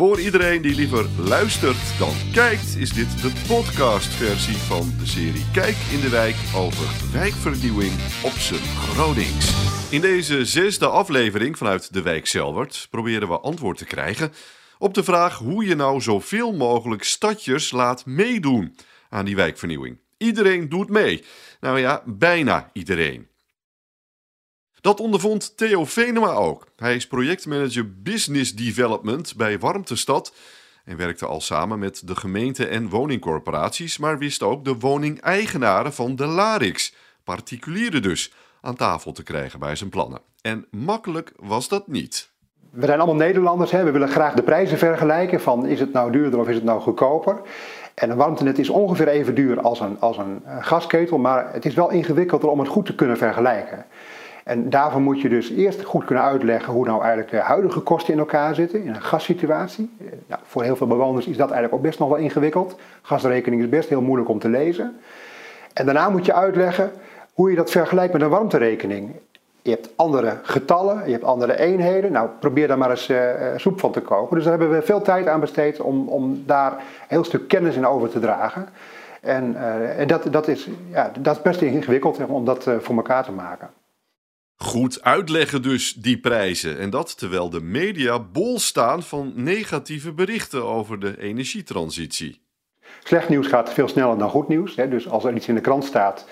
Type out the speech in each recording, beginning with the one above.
Voor iedereen die liever luistert dan kijkt, is dit de podcastversie van de serie Kijk in de Wijk over wijkvernieuwing op zijn Gronings. In deze zesde aflevering vanuit de wijk Selwert proberen we antwoord te krijgen op de vraag hoe je nou zoveel mogelijk stadjers laat meedoen aan die wijkvernieuwing. Iedereen doet mee. Nou ja, bijna iedereen. Dat ondervond Theo Venema ook. Hij is projectmanager Business Development bij Warmtestad en werkte al samen met de gemeente en woningcorporaties, maar wist ook de woningeigenaren van de Larix, particulieren dus, aan tafel te krijgen bij zijn plannen. En makkelijk was dat niet. We zijn allemaal Nederlanders, hè? we willen graag de prijzen vergelijken van is het nou duurder of is het nou goedkoper. En een warmtenet is ongeveer even duur als een, als een gasketel, maar het is wel ingewikkelder om het goed te kunnen vergelijken. En daarvoor moet je dus eerst goed kunnen uitleggen hoe nou eigenlijk de huidige kosten in elkaar zitten in een gassituatie. Nou, voor heel veel bewoners is dat eigenlijk ook best nog wel ingewikkeld. Gasrekening is best heel moeilijk om te lezen. En daarna moet je uitleggen hoe je dat vergelijkt met een warmterekening. Je hebt andere getallen, je hebt andere eenheden. Nou, probeer daar maar eens uh, soep van te koken. Dus daar hebben we veel tijd aan besteed om, om daar een heel stuk kennis in over te dragen. En, en dat, dat, is, ja, dat best ingewikkeld om dat voor elkaar te maken. Goed uitleggen dus die prijzen. En dat terwijl de media bol staan van negatieve berichten over de energietransitie. Slecht nieuws gaat veel sneller dan goed nieuws. Hè. Dus als er iets in de krant staat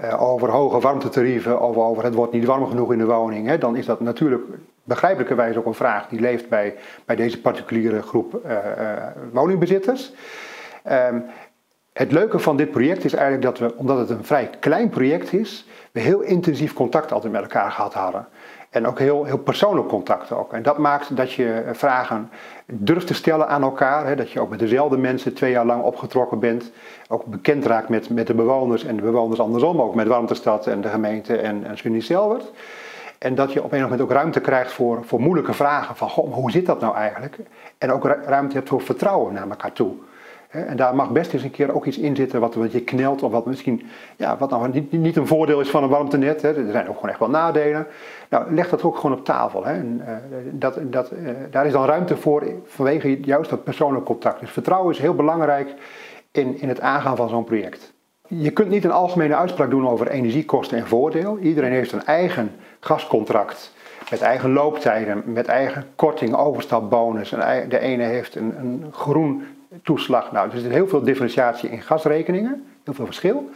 uh, over hoge warmtetarieven of over het wordt niet warm genoeg in de woning, hè, dan is dat natuurlijk begrijpelijkerwijs ook een vraag die leeft bij, bij deze particuliere groep uh, uh, woningbezitters. Um, het leuke van dit project is eigenlijk dat we, omdat het een vrij klein project is, we heel intensief contact altijd met elkaar gehad hadden. En ook heel, heel persoonlijk contact ook. En dat maakt dat je vragen durft te stellen aan elkaar. Hè, dat je ook met dezelfde mensen twee jaar lang opgetrokken bent. Ook bekend raakt met, met de bewoners en de bewoners andersom. Ook met Warmtestad en de gemeente en, en Sunny Selwert. En dat je op een moment ook ruimte krijgt voor, voor moeilijke vragen. Van hoe zit dat nou eigenlijk? En ook ruimte hebt voor vertrouwen naar elkaar toe. En daar mag best eens een keer ook iets in zitten wat, je knelt of wat misschien ja, wat nou niet, niet een voordeel is van een warmtenet. Hè. Er zijn ook gewoon echt wel nadelen. Nou, leg dat ook gewoon op tafel. Hè. En, uh, dat, dat, uh, daar is dan ruimte voor vanwege juist dat persoonlijk contact. Dus vertrouwen is heel belangrijk in, in het aangaan van zo'n project. Je kunt niet een algemene uitspraak doen over energiekosten en voordeel. Iedereen heeft een eigen gascontract met eigen looptijden, met eigen korting, overstapbonus. De ene heeft een groen toeslag. Nou, er zit heel veel differentiatie in gasrekeningen, heel veel verschil.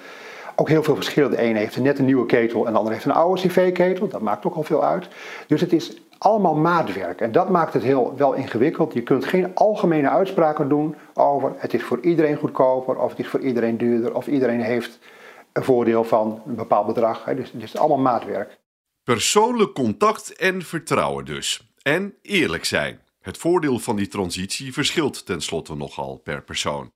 Ook heel veel verschil. De ene heeft net een nieuwe ketel en de andere heeft een oude cv-ketel. Dat maakt ook al veel uit. Dus het is allemaal maatwerk. En dat maakt het heel wel ingewikkeld. Je kunt geen algemene uitspraken doen over het is voor iedereen goedkoper of het is voor iedereen duurder of iedereen heeft een voordeel van een bepaald bedrag. Dus het is allemaal maatwerk. Persoonlijk contact en vertrouwen dus. En eerlijk zijn. Het voordeel van die transitie verschilt tenslotte nogal per persoon.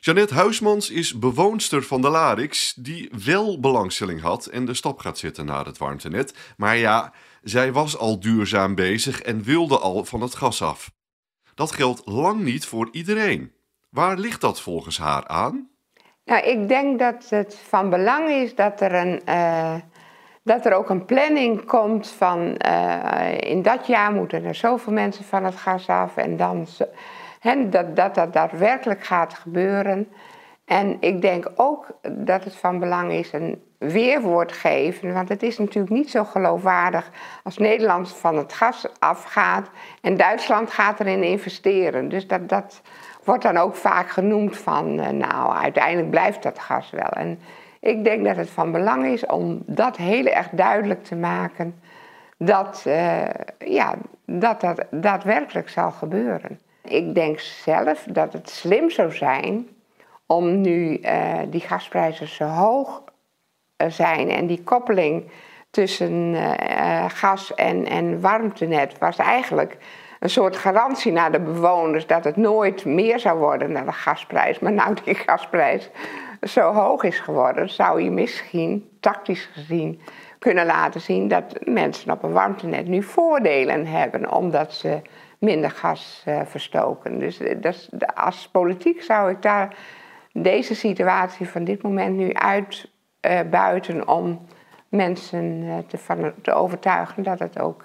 Jeannette Huismans is bewoonster van de Larix, die wel belangstelling had en de stap gaat zetten naar het warmtenet. Maar ja, zij was al duurzaam bezig en wilde al van het gas af. Dat geldt lang niet voor iedereen. Waar ligt dat volgens haar aan? Nou, ik denk dat het van belang is dat er een. Uh dat er ook een planning komt van uh, in dat jaar moeten er zoveel mensen van het gas af en dan dat, dat dat daadwerkelijk gaat gebeuren. En ik denk ook dat het van belang is een weerwoord geven, want het is natuurlijk niet zo geloofwaardig als Nederland van het gas afgaat en Duitsland gaat erin investeren. Dus dat, dat wordt dan ook vaak genoemd van, uh, nou uiteindelijk blijft dat gas wel. En ik denk dat het van belang is om dat heel erg duidelijk te maken dat uh, ja, dat, dat daadwerkelijk zal gebeuren. Ik denk zelf dat het slim zou zijn om nu uh, die gasprijzen zo hoog uh, zijn en die koppeling tussen gas en, en warmtenet was eigenlijk een soort garantie naar de bewoners dat het nooit meer zou worden naar de gasprijs. Maar nou die gasprijs zo hoog is geworden, zou je misschien tactisch gezien kunnen laten zien dat mensen op een warmtenet nu voordelen hebben omdat ze minder gas uh, verstoken. Dus eh, als politiek zou ik daar deze situatie van dit moment nu uitbuiten uh, om mensen te, te overtuigen dat het ook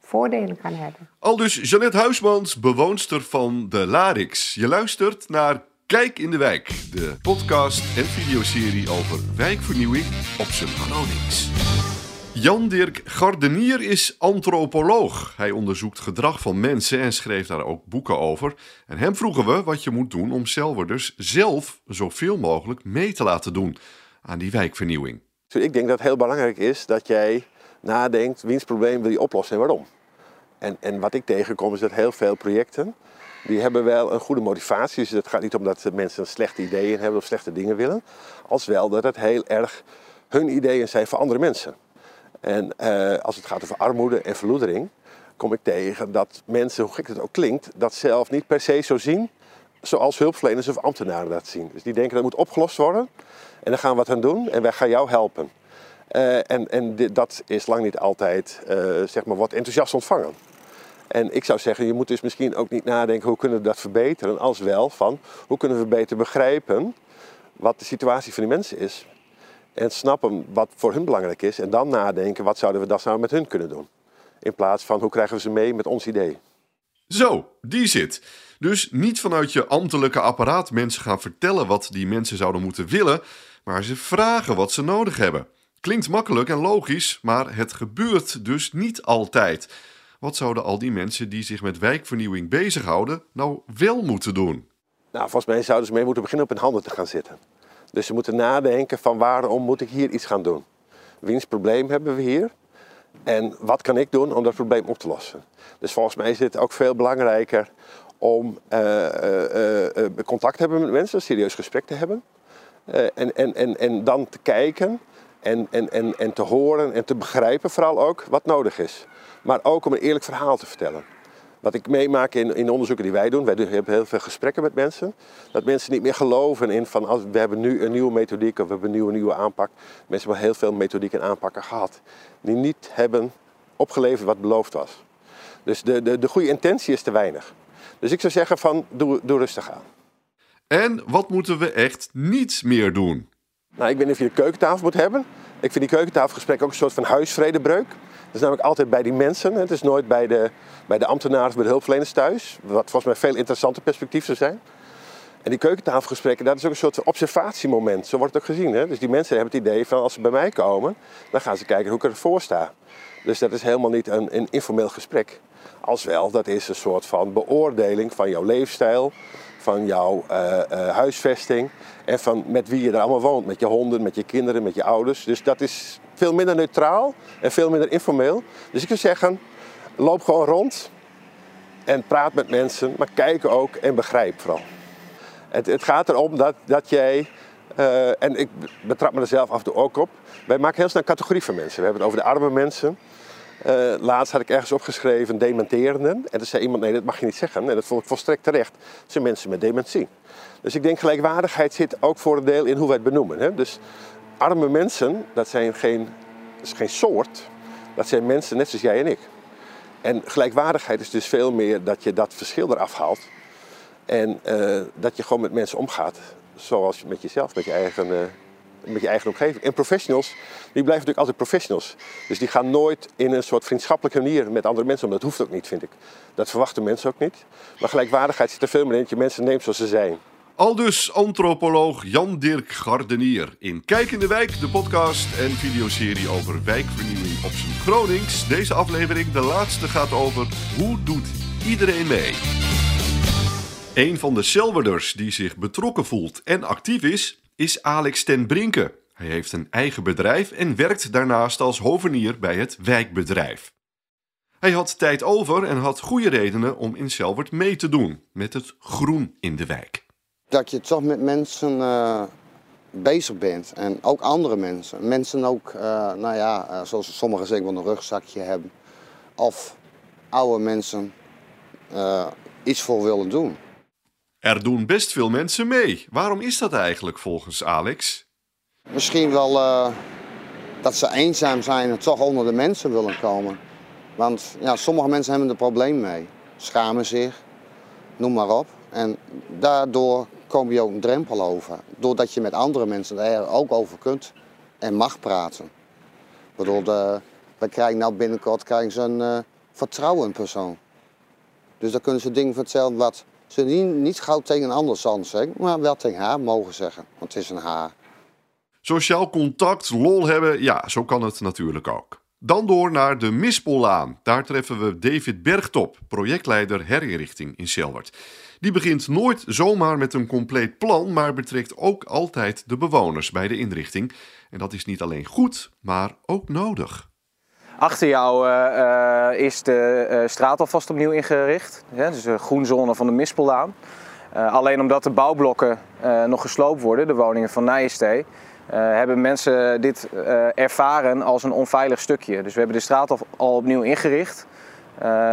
voordelen kan hebben. Al dus Jeannette Huismans, bewoonster van de Larix. Je luistert naar Kijk in de Wijk, de podcast en videoserie over wijkvernieuwing op zijn Gronings. Jan-Dirk Gardenier is antropoloog. Hij onderzoekt gedrag van mensen en schreef daar ook boeken over. En hem vroegen we wat je moet doen om Selwerders zelf zoveel mogelijk mee te laten doen aan die wijkvernieuwing. Ik denk dat het heel belangrijk is dat jij nadenkt, wiens probleem wil je oplossen en waarom. En, en wat ik tegenkom is dat heel veel projecten, die hebben wel een goede motivatie. Dus het gaat niet om dat mensen slechte ideeën hebben of slechte dingen willen. Als wel dat het heel erg hun ideeën zijn voor andere mensen. En uh, als het gaat over armoede en verloedering, kom ik tegen dat mensen, hoe gek het ook klinkt, dat zelf niet per se zo zien zoals hulpverleners of ambtenaren dat zien. Dus die denken dat moet opgelost worden en dan gaan we wat aan doen en wij gaan jou helpen. Uh, en en dat is lang niet altijd uh, zeg maar wat enthousiast ontvangen. En ik zou zeggen, je moet dus misschien ook niet nadenken hoe kunnen we dat verbeteren, als wel van hoe kunnen we beter begrijpen wat de situatie van die mensen is. En snappen wat voor hun belangrijk is. En dan nadenken, wat zouden we dan samen met hun kunnen doen. In plaats van, hoe krijgen we ze mee met ons idee. Zo, die zit. Dus niet vanuit je ambtelijke apparaat mensen gaan vertellen wat die mensen zouden moeten willen, maar ze vragen wat ze nodig hebben. Klinkt makkelijk en logisch, maar het gebeurt dus niet altijd. Wat zouden al die mensen die zich met wijkvernieuwing bezighouden nou wel moeten doen? Nou, volgens mij zouden ze mee moeten beginnen op hun handen te gaan zitten. Dus ze moeten nadenken van waarom moet ik hier iets gaan doen? Wiens probleem hebben we hier? En wat kan ik doen om dat probleem op te lossen? Dus volgens mij is het ook veel belangrijker om uh, uh, uh, contact te hebben met mensen, serieus gesprek te hebben. en, en, en, en dan te kijken en, en, en, en te horen en te begrijpen vooral ook wat nodig is. Maar ook om een eerlijk verhaal te vertellen. Wat ik meemaak in, in onderzoeken die wij doen, wij hebben heel veel gesprekken met mensen, dat mensen niet meer geloven in van als, we hebben nu een nieuwe methodiek of we hebben een nieuwe, nieuwe aanpak. Mensen hebben heel veel methodieken en aanpakken gehad die niet hebben opgeleverd wat beloofd was. Dus de, de, de goede intentie is te weinig. Dus ik zou zeggen van doe, doe rustig aan. En wat moeten we echt niet meer doen? Nou, ik weet niet of je de keukentafel moet hebben. Ik vind die keukentafelgesprekken ook een soort van huisvredebreuk. Is namelijk altijd bij die mensen. Het is nooit bij de, bij de ambtenaren of bij de hulpverleners thuis. Wat volgens mij veel interessanter perspectief zou zijn. En die keukentafelgesprekken, dat is ook een soort observatiemoment. Zo wordt het ook gezien. Hè? Dus die mensen hebben het idee van als ze bij mij komen, dan gaan ze kijken hoe ik ervoor sta. Dus dat is helemaal niet een, een informeel gesprek. Als wel, dat is een soort van beoordeling van jouw leefstijl, van jouw uh, uh, huisvesting en van met wie je er allemaal woont. Met je honden, met je kinderen, met je ouders. Dus dat is veel minder neutraal en veel minder informeel. Dus ik zou zeggen, loop gewoon rond en praat met mensen, maar kijk ook en begrijp vooral. Het, het gaat erom dat, dat jij, uh, en ik betrap me er zelf af en toe ook op, wij maken heel snel een categorie van mensen. We hebben het over de arme mensen. Uh, laatst had ik ergens opgeschreven dementerenden. En toen zei iemand, nee dat mag je niet zeggen. En dat vond ik volstrekt terecht. Dat zijn mensen met dementie. Dus ik denk gelijkwaardigheid zit ook voor een deel in hoe wij het benoemen. Hè? Dus arme mensen, dat zijn geen, is geen soort. Dat zijn mensen net zoals jij en ik. En gelijkwaardigheid is dus veel meer dat je dat verschil eraf haalt. En uh, dat je gewoon met mensen omgaat zoals met jezelf, met je eigen, uh, met je eigen omgeving. En professionals, die blijven natuurlijk altijd professionals. Dus die gaan nooit in een soort vriendschappelijke manier met andere mensen om. Dat hoeft ook niet, vind ik. Dat verwachten mensen ook niet. Maar gelijkwaardigheid zit er veel meer in dat je mensen neemt zoals ze zijn. Aldus antropoloog Jan-Dirk Gardenier in Kijk in de Wijk, de podcast en videoserie over wijkvernieuwing op zijn Gronings. Deze aflevering, de laatste, gaat over hoe doet iedereen mee? Een van de Selwerders die zich betrokken voelt en actief is, is Alex ten Brinke. Hij heeft een eigen bedrijf en werkt daarnaast als hovenier bij het wijkbedrijf. Hij had tijd over en had goede redenen om in Selwerd mee te doen met het groen in de wijk dat je toch met mensen uh, bezig bent. En ook andere mensen. Mensen ook, uh, nou ja, uh, zoals sommigen zeggen, wel een rugzakje hebben. Of oude mensen iets voor willen doen. Er doen best veel mensen mee. Waarom is dat eigenlijk volgens Alex? Misschien wel dat ze eenzaam zijn en toch onder de mensen willen komen. Want ja, sommige mensen hebben er probleem mee. Schamen zich, noem maar op. En daardoor kom je ook een drempel over. Doordat je met andere mensen er ook over kunt en mag praten. Ik bedoel, de, we krijgen nou binnenkort krijgen ze een uh, persoon. Dus dan kunnen ze dingen vertellen wat ze niet, gauw tegen een ander zal zeggen, maar wel tegen haar mogen zeggen, want het is een haar. Sociaal contact, lol hebben, ja, zo kan het natuurlijk ook. Dan door naar de Mispollaan. Daar treffen we David Bergtop, projectleider herinrichting in Selwert. Die begint nooit zomaar met een compleet plan, maar betrekt ook altijd de bewoners bij de inrichting. En dat is niet alleen goed, maar ook nodig. Achter jou uh, is de uh, straat alvast opnieuw ingericht. Ja, dus de groenzone van de Mispellaan. alleen omdat de bouwblokken nog gesloopt worden, de woningen van Nijenstee, hebben mensen dit ervaren als een onveilig stukje. Dus we hebben de straat al, al opnieuw ingericht.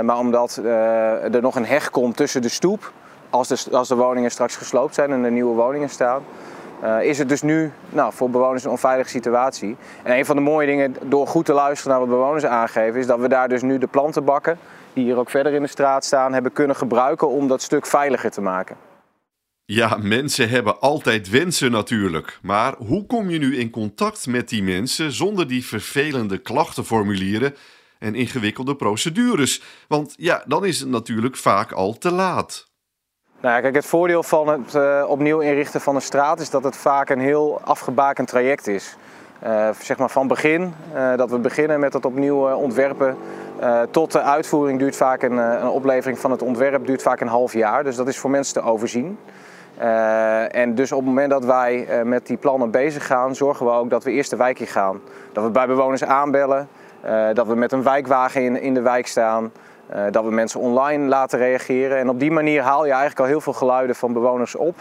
maar omdat er nog een heg komt tussen de stoep, als de, als de woningen straks gesloopt zijn en er nieuwe woningen staan, uh, is het dus nu nou, voor bewoners een onveilige situatie. En een van de mooie dingen door goed te luisteren naar wat bewoners aangeven, is dat we daar dus nu de plantenbakken, die hier ook verder in de straat staan, hebben kunnen gebruiken om dat stuk veiliger te maken. Ja, mensen hebben altijd wensen natuurlijk. Maar hoe kom je nu in contact met die mensen zonder die vervelende klachtenformulieren en ingewikkelde procedures? Want ja, dan is het natuurlijk vaak al te laat. Nou, kijk, het voordeel van het uh, opnieuw inrichten van een straat is dat het vaak een heel afgebakend traject is. Uh, zeg maar van begin, uh, dat we beginnen met het opnieuw ontwerpen, tot de uitvoering duurt vaak een, een, oplevering van het ontwerp duurt vaak een half jaar. Dus dat is voor mensen te overzien. en dus op het moment dat wij met die plannen bezig gaan, zorgen we ook dat we eerst de wijk in gaan. Dat we bij bewoners aanbellen, dat we met een wijkwagen in, in de wijk staan. Uh, dat we mensen online laten reageren. En op die manier haal je eigenlijk al heel veel geluiden van bewoners op.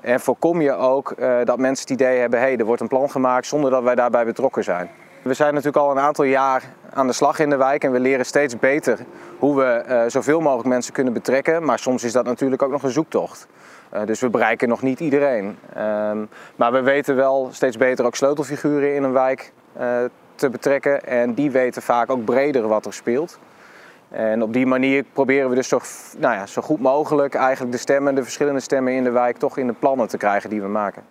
En voorkom je ook uh, dat mensen het idee hebben, hé, hey, er wordt een plan gemaakt zonder dat wij daarbij betrokken zijn. We zijn natuurlijk al een aantal jaar aan de slag in de wijk en we leren steeds beter hoe we uh, zoveel mogelijk mensen kunnen betrekken. Maar soms is dat natuurlijk ook nog een zoektocht. dus we bereiken nog niet iedereen. Um, maar we weten wel steeds beter ook sleutelfiguren in een wijk te betrekken. En die weten vaak ook breder wat er speelt. En op die manier proberen we dus zo, nou ja, zo goed mogelijk eigenlijk de stemmen, de verschillende stemmen in de wijk toch in de plannen te krijgen die we maken.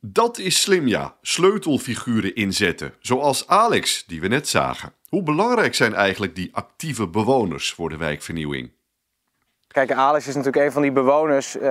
Dat is slim ja, sleutelfiguren inzetten, zoals Alex die we net zagen. Hoe belangrijk zijn eigenlijk die actieve bewoners voor de wijkvernieuwing? Kijk, Alex is natuurlijk een van die bewoners uh,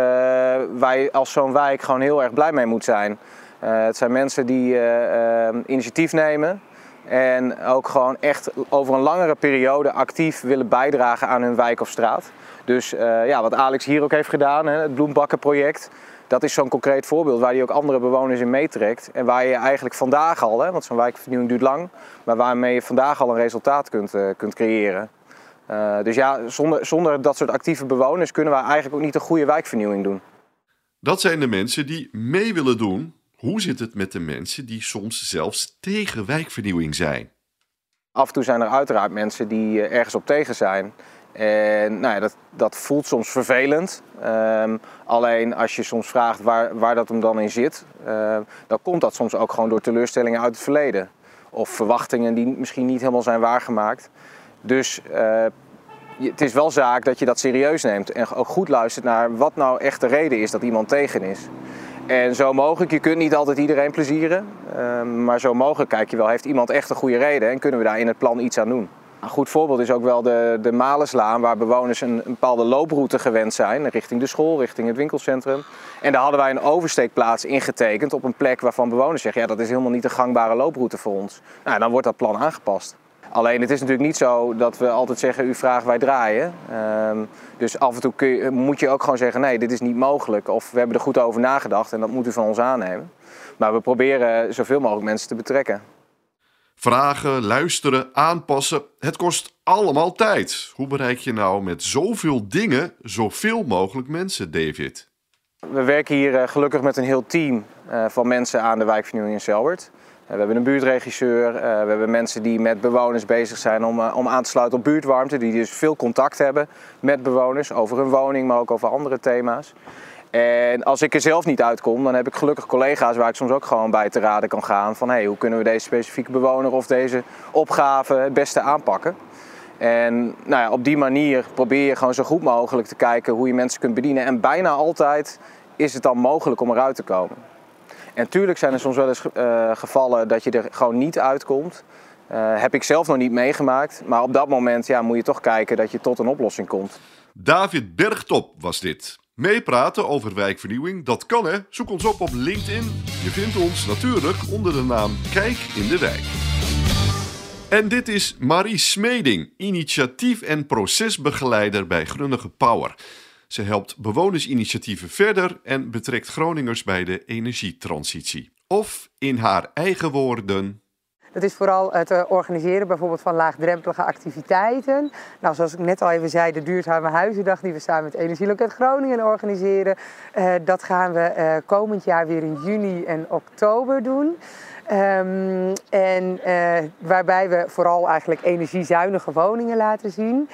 waar je als zo'n wijk gewoon heel erg blij mee moet zijn. Uh, het zijn mensen die uh, initiatief nemen, en ook gewoon echt over een langere periode actief willen bijdragen aan hun wijk of straat. Dus uh, ja, wat Alex hier ook heeft gedaan, het bloembakkenproject. Dat is zo'n concreet voorbeeld waar hij ook andere bewoners in meetrekt. En waar je eigenlijk vandaag al, hè, want zo'n wijkvernieuwing duurt lang, maar waarmee je vandaag al een resultaat kunt, uh, kunt creëren. Uh, dus ja, zonder, zonder dat soort actieve bewoners kunnen we eigenlijk ook niet een goede wijkvernieuwing doen. Dat zijn de mensen die mee willen doen hoe zit het met de mensen die soms zelfs tegen wijkvernieuwing zijn? Af en toe zijn er uiteraard mensen die eh, ergens op tegen zijn. En nou ja, dat, dat voelt soms vervelend. Um, alleen als je soms vraagt waar, waar dat hem dan in zit, uh, dan komt dat soms ook gewoon door teleurstellingen uit het verleden. Of verwachtingen die misschien niet helemaal zijn waargemaakt. Dus uh, het is wel zaak dat je dat serieus neemt en ook goed luistert naar wat nou echt de reden is dat iemand tegen is. En zo mogelijk, je kunt niet altijd iedereen plezieren, ehm, maar zo mogelijk kijk je wel, heeft iemand echt een goede reden en kunnen we daar in het plan iets aan doen. Een goed voorbeeld is ook wel de, de Malenslaan, waar bewoners een, bepaalde looproute gewend zijn, richting de school, richting het winkelcentrum. En daar hadden wij een oversteekplaats ingetekend op een plek waarvan bewoners zeggen, ja dat is helemaal niet een gangbare looproute voor ons. Nou, dan wordt dat plan aangepast. Alleen het is natuurlijk niet zo dat we altijd zeggen, u vraagt, wij draaien. Um, dus af en toe je, moet je ook gewoon zeggen, nee, dit is niet mogelijk. Of we hebben er goed over nagedacht en dat moet u van ons aannemen. Maar we proberen zoveel mogelijk mensen te betrekken. Vragen, luisteren, aanpassen, het kost allemaal tijd. Hoe bereik je nou met zoveel dingen zoveel mogelijk mensen, David? We werken hier eh, gelukkig met een heel team eh, van mensen aan de wijkvernieuwing in Selwert. We hebben een buurtregisseur, eh, we hebben mensen die met bewoners bezig zijn om, eh, om aan te sluiten op buurtwarmte, die dus veel contact hebben met bewoners over hun woning, maar ook over andere thema's. En als ik er zelf niet uitkom, dan heb ik gelukkig collega's waar ik soms ook gewoon bij te raden kan gaan van hey, hoe kunnen we deze specifieke bewoner of deze opgave het beste aanpakken. En nou ja, op die manier probeer je gewoon zo goed mogelijk te kijken hoe je mensen kunt bedienen. En bijna altijd is het dan mogelijk om eruit te komen. En zijn er soms wel eens uh, gevallen dat je er gewoon niet uitkomt. Uh, heb ik zelf nog niet meegemaakt. Maar op dat moment ja, moet je toch kijken dat je tot een oplossing komt. David Bergtop was dit. Meepraten over wijkvernieuwing, dat kan hè. Zoek ons op op LinkedIn. Je vindt ons natuurlijk onder de naam Kijk in de Wijk. En dit is Marie Smeding, initiatief- en procesbegeleider bij Grunnige Power. Ze helpt bewonersinitiatieven verder en betrekt Groningers bij de energietransitie. Of in haar eigen woorden. Dat is vooral het eh, organiseren bijvoorbeeld van laagdrempelige activiteiten. Nou, zoals ik net al even zei, de duurzame huizendag die we samen met Energieloket Groningen organiseren. Uh, dat gaan we uh, komend jaar weer in juni en oktober doen. Um, en waarbij we vooral eigenlijk energiezuinige woningen laten zien.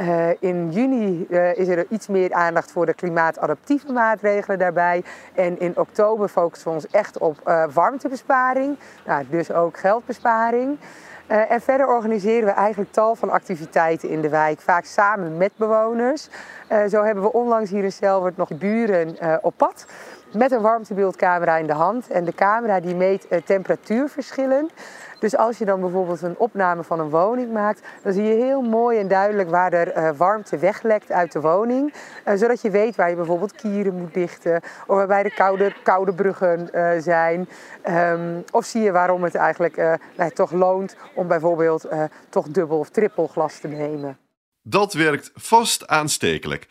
Uh, in juni uh, is er iets meer aandacht voor de klimaatadaptieve maatregelen daarbij. En in oktober focussen we ons echt op uh, warmtebesparing, nou, dus ook geldbesparing. en verder organiseren we eigenlijk tal van activiteiten in de wijk, vaak samen met bewoners. zo hebben we onlangs hier in Selwert nog buren op pad met een warmtebeeldcamera in de hand. En de camera die meet temperatuurverschillen. Dus als je dan bijvoorbeeld een opname van een woning maakt, dan zie je heel mooi en duidelijk waar er uh, warmte weglekt uit de woning. Uh, zodat je weet waar je bijvoorbeeld kieren moet dichten, of waarbij de koude, koude bruggen zijn. Um, of zie je waarom het eigenlijk nou, toch loont om bijvoorbeeld toch dubbel of trippel glas te nemen. Dat werkt vast aanstekelijk.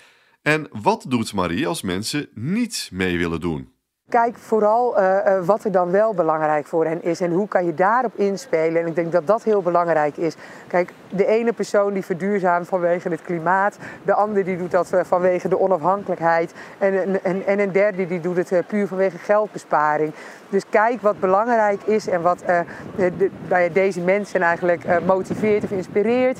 En wat doet Marie als mensen niet mee willen doen? Kijk vooral uh, uh, wat er dan wel belangrijk voor hen is en hoe kan je daarop inspelen. En ik denk dat dat heel belangrijk is. Kijk, de ene persoon die verduurzaamt vanwege het klimaat, de ander die doet dat uh, vanwege de onafhankelijkheid en, en, en een derde die doet het puur vanwege geldbesparing. Dus kijk wat belangrijk is en wat de, deze mensen eigenlijk motiveert of inspireert,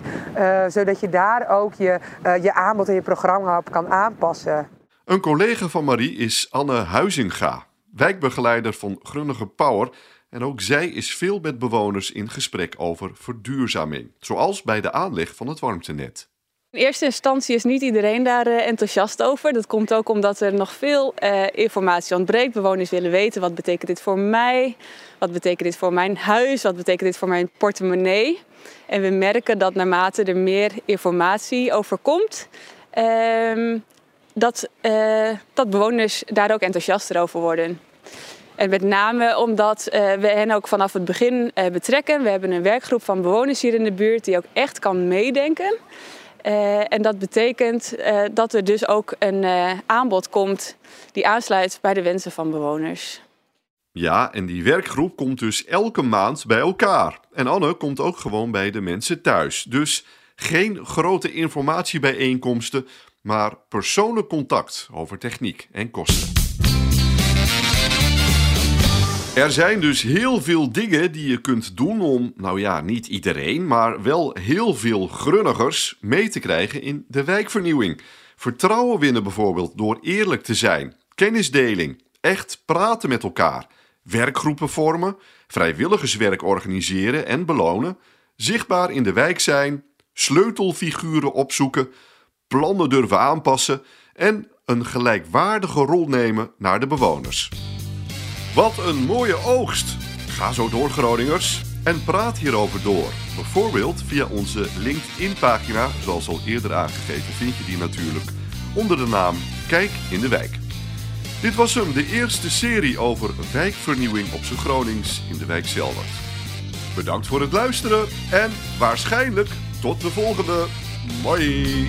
zodat je daar ook je, je aanbod en je programma op kan aanpassen. Een collega van Marie is Anne Huizinga, wijkbegeleider van Grunnige Power. En ook zij is veel met bewoners in gesprek over verduurzaming, zoals bij de aanleg van het warmtenet. In eerste instantie is niet iedereen daar uh, enthousiast over. Dat komt ook omdat er nog veel uh, informatie ontbreekt. Bewoners willen weten wat betekent dit voor mij, wat betekent dit voor mijn huis, wat betekent dit voor mijn portemonnee. En we merken dat naarmate er meer informatie over komt, uh, dat, uh, dat bewoners daar ook enthousiaster over worden. En met name omdat uh, we hen ook vanaf het begin uh, betrekken. We hebben een werkgroep van bewoners hier in de buurt die ook echt kan meedenken. en dat betekent dat er dus ook een aanbod komt die aansluit bij de wensen van bewoners. Ja, en die werkgroep komt dus elke maand bij elkaar. En Anne komt ook gewoon bij de mensen thuis. Dus geen grote informatiebijeenkomsten, maar persoonlijk contact over techniek en kosten. Er zijn dus heel veel dingen die je kunt doen om, nou ja, niet iedereen, maar wel heel veel grunnigers mee te krijgen in de wijkvernieuwing. Vertrouwen winnen bijvoorbeeld door eerlijk te zijn, kennisdeling, echt praten met elkaar, werkgroepen vormen, vrijwilligerswerk organiseren en belonen, zichtbaar in de wijk zijn, sleutelfiguren opzoeken, plannen durven aanpassen en een gelijkwaardige rol nemen naar de bewoners. Wat een mooie oogst! Ga zo door Groningers en praat hierover door. Bijvoorbeeld via onze LinkedIn-pagina, zoals al eerder aangegeven, vind je die natuurlijk onder de naam Kijk in de Wijk. Dit was hem, de eerste serie over wijkvernieuwing op zijn Gronings in de wijk Zelwert. Bedankt voor het luisteren en waarschijnlijk tot de volgende. Mooi!